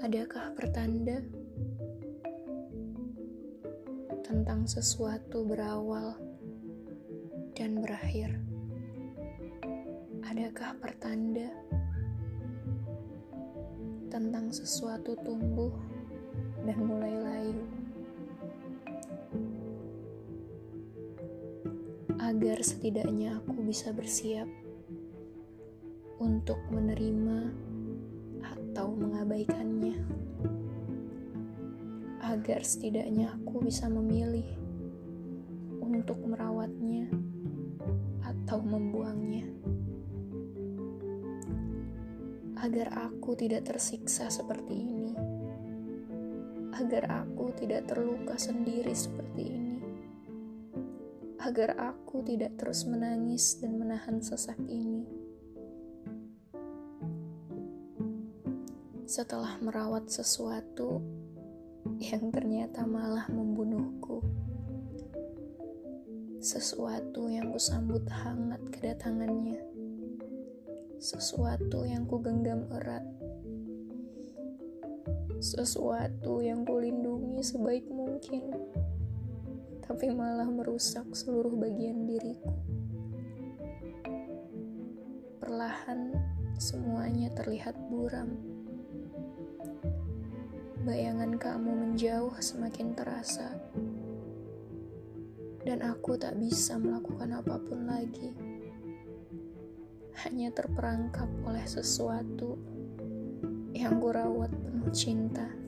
Adakah pertanda tentang sesuatu berawal dan berakhir? Adakah pertanda tentang sesuatu tumbuh dan mulai layu? Agar setidaknya aku bisa bersiap untuk menerima agar setidaknya aku bisa memilih untuk merawatnya atau membuangnya. Agar aku tidak tersiksa seperti ini. Agar aku tidak terluka sendiri seperti ini. Agar aku tidak terus menangis dan menahan sesak ini. Setelah merawat sesuatu, yang ternyata malah membunuhku. Sesuatu yang kusambut hangat kedatangannya. Sesuatu yang kugenggam erat. Sesuatu yang kulindungi sebaik mungkin. Tapi malah merusak seluruh bagian diriku. Perlahan semuanya terlihat buram bayangan kamu menjauh semakin terasa, dan aku tak bisa melakukan apa pun lagi, hanya terperangkap oleh sesuatu yang kurawat penuh cinta.